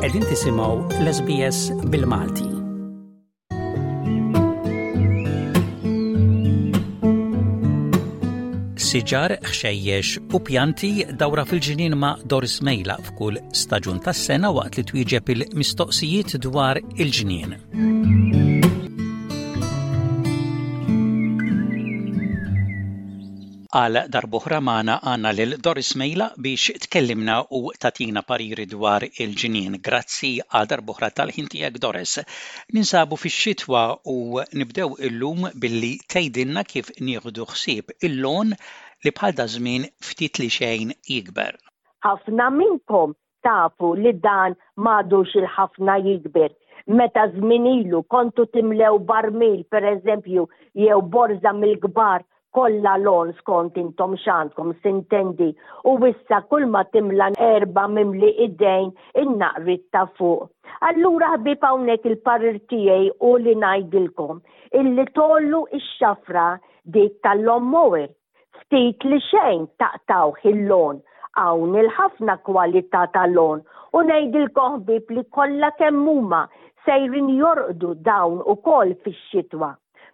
Qegħdin tisimgħu l-SBS bil-Malti. siġar, ħxejjex u pjanti dawra fil-ġinin ma' Doris Mejla f'kull staġun tas-sena waqt li twieġeb il-mistoqsijiet dwar il-ġnien. Għal darb'oħra magħna għandna lil Doris Mejla biex tkellimna u tagħtina pariri dwar il-ġnien. Grazzi għal darb'oħra tal-ħin tiegħek Doris. Ninsabu fix-xitwa u nibdew illum billi tgħidilna kif nieħdu ħsieb il-lawn li bħal daż-żmien ftit li xejn jikber. Ħafna minnkom Tafu li dan m'għadux il-ħafna jikber. Meta żmien ilu kontu timlew barmil pereżempju jew borża mill-kbar kollha logħon skont intom x'għandkom s'intendi u issa kull ma timla erba' mimli idejn in-naqriet ta' fuq. Allura ħbieb hawnhekk il-parir tiegħi hu li ngħidilkom illi tgħollu x-xafra dik tal-lawnmower. Ftit li xejn taqtgħuh il-logħon, hawn il-ħafna kwalità ta' logħon u ngħidilkom ħbieb li kollha kemm huma sejrin jorqdu dawn ukoll fix-xitwa.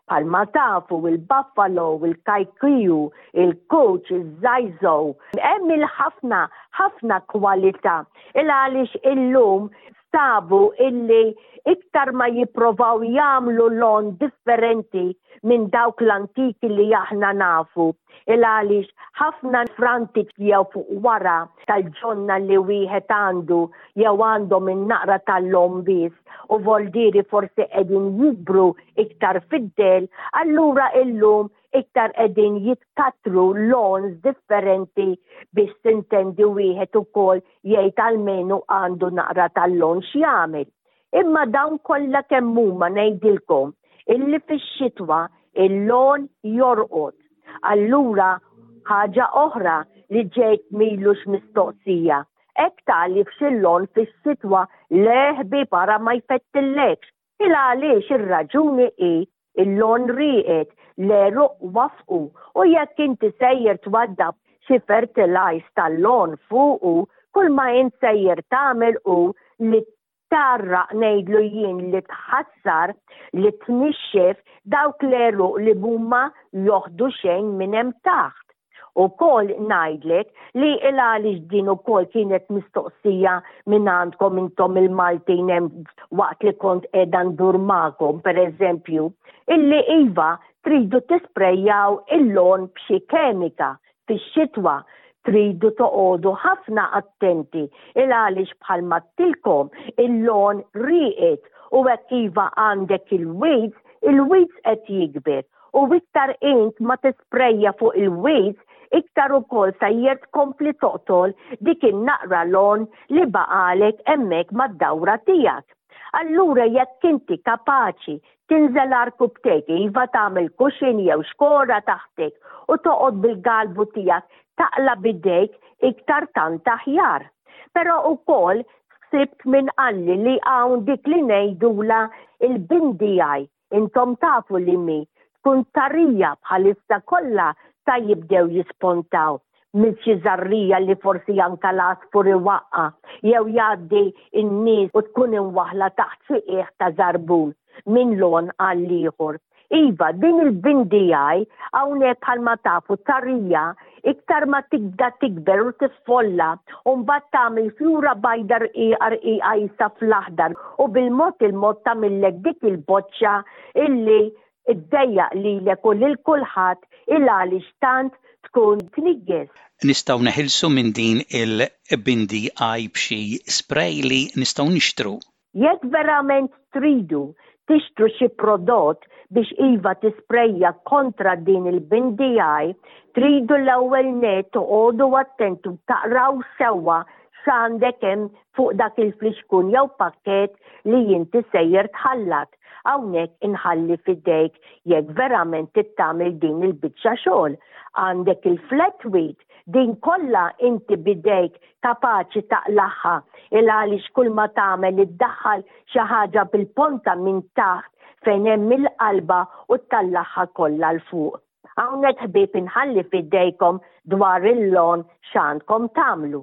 Bħalma tafu il-buffalo, il-kaikiu, il-couch, iż-zaizow, hemm il-ħafna, ħafna kwalità il għaliex illum sabu illi iktar ma jipprovaw jagħmlu lon differenti minn dawk l-antiki li aħna nafu. Il għaliex ħafna frantik jew fuq wara tal-ġonna li wieħed għandu jew għandhom in-naqra tal-lom biss u voldieri forsi qegħdin jikbru iktar fid-del, allura illum iktar qegħdin jitkattru lons differenti biex tintendi wieħed ukoll jgħid għalmenu għandu naqra tal-lon x'jagħmel. Imma dawn kollha kemm huma ngħidilkom illi fix-xitwa il-lon jorqod. Allura ħaġa oħra li ġejt milux mistoqsija. Hekk tali f'xi lon fix-xitwa le ħbieb ara ma jfettillekx. Il-għaliex ir-raġuni hi l-logħon rieqed, l-għeruq waffqu u jekk inti sejjer twaddab xi fertilajż tal-logħon fuqu, kull ma int sejjer tagħmel hu li tgħarraq ngħidlu jien li tħassar, li tnixxef dawk l-għeruq li mhuma joħdu xejn minn hemm taħt. U kol najdlek li il għalix din u kol kienet mistoqsija minn għandkom intom il-Maltin waqt li kont edan dur ma'kom, per eżempju, illi Iva tridu tisprejjaw il-lon b'xi kemika fix-xitwa tridu toqodu ħafna attenti il għalix bħal mattilkom il-lon riqet u hekk iva għandek il-weeds, il-weeds qed jikber U iktar int ma tisprejja fuq il-wied, iktar ukoll sajjer tkompli toqtol dik in-naqra lon li baqgħalek hemmhekk mad-dawra tiegħek. Allura jekk inti kapaċi tinżel arkubtejk, iva tagħmel kuxin jew xkora taħtek u toqgħod bil-galbu tiegħek taqla' b'idejk iktar tant aħjar. Però ukoll ħsibt min qalli li hawn dik li ngħidulha il-bindi għaj, Intom tafu li mi tkun tarija bħalissa kollha ta' jibdew jispontaw minn xi żarrija li forsi anke l-għasfur iwaqqa' jew jgħaddi n-nies u tkun imwaħħla taħt xi qiegħ ta' żarbun minn logħon għall-ieħor. Iva, din il-bindi hi hawnhekk bħalma tafu tarija Iktar ma tibda tikber u tiffolla u mbagħad tagħmel fjura bajda rqiqa rqiqa jisa fl-aħdar u bil-mod il-mod tagħmillek dik il-boċċa illi ddejjaq lilek u lil kulħadd il għaliex tant tkun tniġġes. Nistgħu neħilsu minn din il-bindi għaj b'xi spray li nistgħu nixtru Jekk verament tridu tixtru xi prodott biex iva tisprejja kontra din il-bndi, tridu l-ewwel nett toqogħdu attenti u taqraw sewwa x'għandek hemm fuq dak il-flixkun jew pakkett li inti sejjer tħallat. Hawnhekk inħalli f'idejk jekk verament trid tagħmel din il-biċċa xogħol. Għandek il-flat wheat, din kollha inti b'idejk kapaċi taqlagħha il għaliex kulma tagħmel iddaħħal xi ħaġa bil-ponta minn taħt fejn hemm il-qalba u ttallagħha kollha 'l fuq. Hawnhekk ħbieb inħalli f'idejkom dwar il-logħon x'għandkom tagħmlu.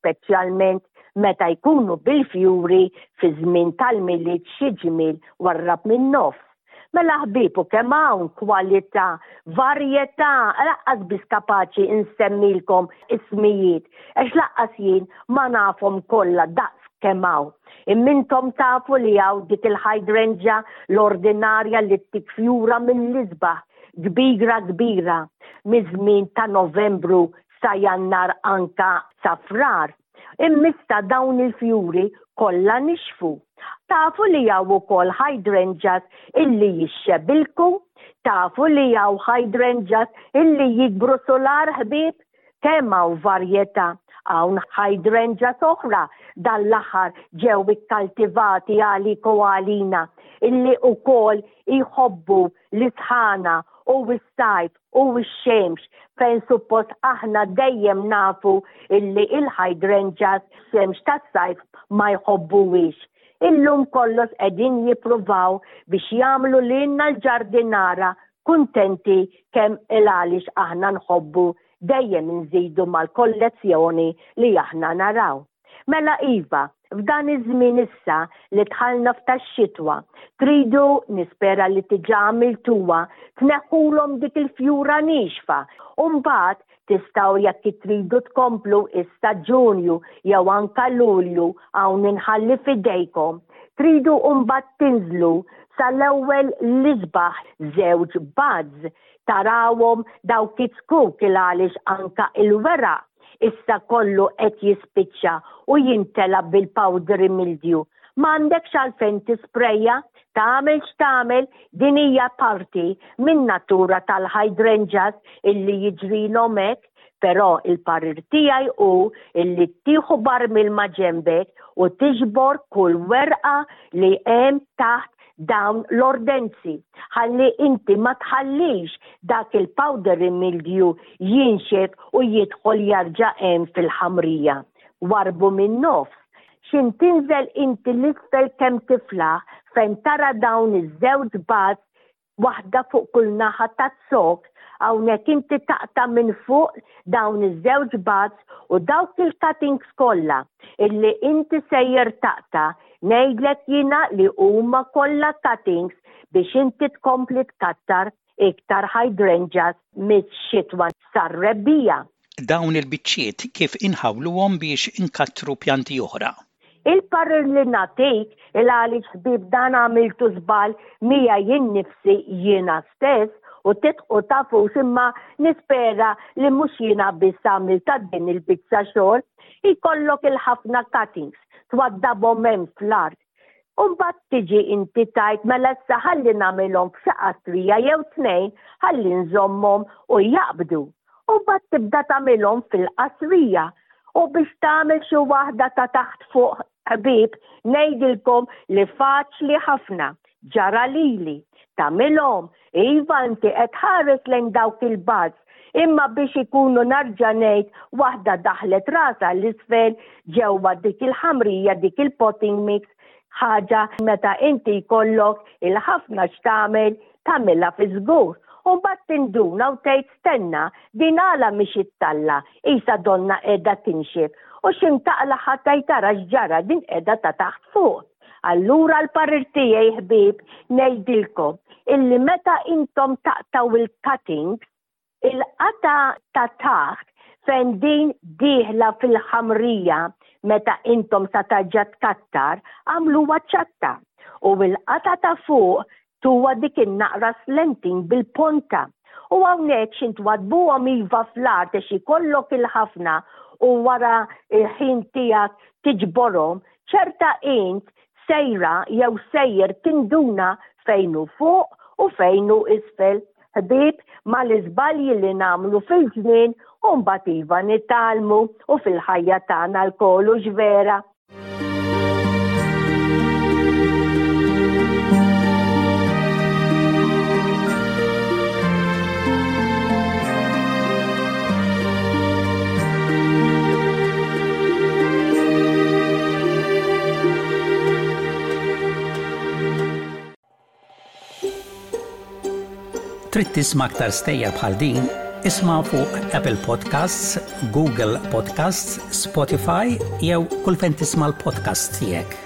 speċjalment meta jkunu bil-fjuri fi żmien tal-Milied xi ġmiel warrab min-nofs. Mela ħbieb u kemm hawn kwalità, varjetà, laqqas biss kapaċi insemmilkom ismijiet, għax laqqas jien ma nafhom kollha daqs kemm hawn. Imma intom tafu li hawn dik il-hydrangea l-ordinarja li ttik fjura mill-isbaħ, kbira kbira, miż-żmien ta' Novembru sa Jannar anka sa Frar, immista dawn il-fjuri kollha nixfu. Tafu li hawn ukoll hydrangeas illi jixxebilku? Tafu li hawn hydrangeas illi jikbru sular ħbieb? Kemm hawn varjetà! Hawn hydrangeas oħra dan l-aħħar ġew ikkaltivati għalik u għalina illi ukoll jħobbu l-isħana u s-sajf u x-xemx fejn suppost aħna dejjem nafu illi il-hydrangeas xemx tas-sajf ma jħobbuhiex. Illum kollox qegħdin jippruvaw biex jagħmlu lilna l-ġardinara kuntenti kemm il għaliex aħna nħobbu dejjem inżidu mal-kollezzjoni li aħna naraw. Mela iva, f'dan iż-żmien issa li dħalna f'tax-xitwa, tridu, nispera li diġà għamiltuha, tneħħulhom dik il-fjura niexfa u mbagħad tistgħu jekk itridu tkomplu issa Ġunju jew anke Lulju hawn inħalli f'idejkom. Tridu mbagħad tinżlu sal-ewwel l-isbaħ żewġ buds tarawhom dawk it-zkuk il għaliex anke il-weraq issa kollu qed jispiċċa u jimtela bil-powdery mildew. Ma għandekx għalfejn tisprejja, tagħmel x'tagħmel, din hija parti min-natura tal-hydrangeas illi jiġrilhom hekk, però il-parir tiegħi hu illi tieħu barmil ma' ġenbek u tiġbor kull werqa li hemm taħt dawn l-ordenzi ħalli inti ma tħallix dak il-powdery mildew jinxef u jidħol jarġa' hemm fil-ħamrija. Warbu min-nofs. X'in tinżel inti l-isfel kemm tiflaħ fejn tara dawn iż-żewġ bars waħda fuq kull naħa taz-zokk, hawnhekk inti taqta' minn fuq dawn iż-żewġ bars u dawk il-cuttings kollha. illi inti sejjer taqta' ngħidlek jiena li huma kollha cuttings biex inti tkompli tkattar iktar hydrangeas mill-xitwa sar-rebbiegħa. Dawn il-biċċiet kif inħawluhom biex inkattru pjanti oħra? Il-parir li nagħtik, il-għaliex ħbieb dan għamiltu żball miegħi jien nnifsi jiena stess u tidħqu tafux imma nispera li mhux jiena biss għamiltha din il-biċċa xogħol. Ikollok il-ħafna cuttings, twaddabhom hemm fl-art. U mbagħad tiġi inti tajt mela issa ħalli nagħmilhom f'xi qastrija jew tnejn ħalli nżommhom u jaqbdu. U mbagħad tibda tagħmilhom fil-qasrija u biex tagħmel xi waħda ta' taħt fuq Ħbieb, ngħidilkom li faċli ħafna, ġara lili, tagħmilhom, iva inti qed tħares lejn dawk il-bars, imma biex ikunu narġa' ngħid waħda daħlet rasha 'l isfel ġewwa dik il-ħamrija dik il-potting mix ħaġa meta inti jkollok il-ħafna x'tagħmel tagħmilha fi żgur. U mbagħad tinduna u tgħid stenna, din għala mhix ittalla, qisha donnha qiegħda tinxef, u xi mtaqla ħa tgħid ara x'ġara din qiegħda ta' taħt fuq. Allura l-parir tiegħi ħbieb ngħidilkom illi meta intom taqtgħu l-cuttings, Il-qatgħa ta' taħt fejn din dieħla fil-ħamrija meta intom sa tarġa' tkattar agħmluha ċatta u l-qatgħa ta' fuq tuha dik in-naqra slentin bil-ponta u hawnhekk xi ntwaddbuhom iva fl-art għax ikollok il-ħafna u wara l-ħin tiegħek tiġborhom, ċerta int sejra jew sejjer tinduna fejn hu fuq u fejn hu isfel ħbieb mal-iżbalji li nagħmlu fil-żmien u mbagħad iva nitgħallmu u fil-ħajja tagħna lkoll hux vera? Trid tisma' aktar stejjer bħal din? Isma' fuq Apple Podcasts, Google Podcasts, Spotify jew kull fejn tisma' l-podcast tiegħek.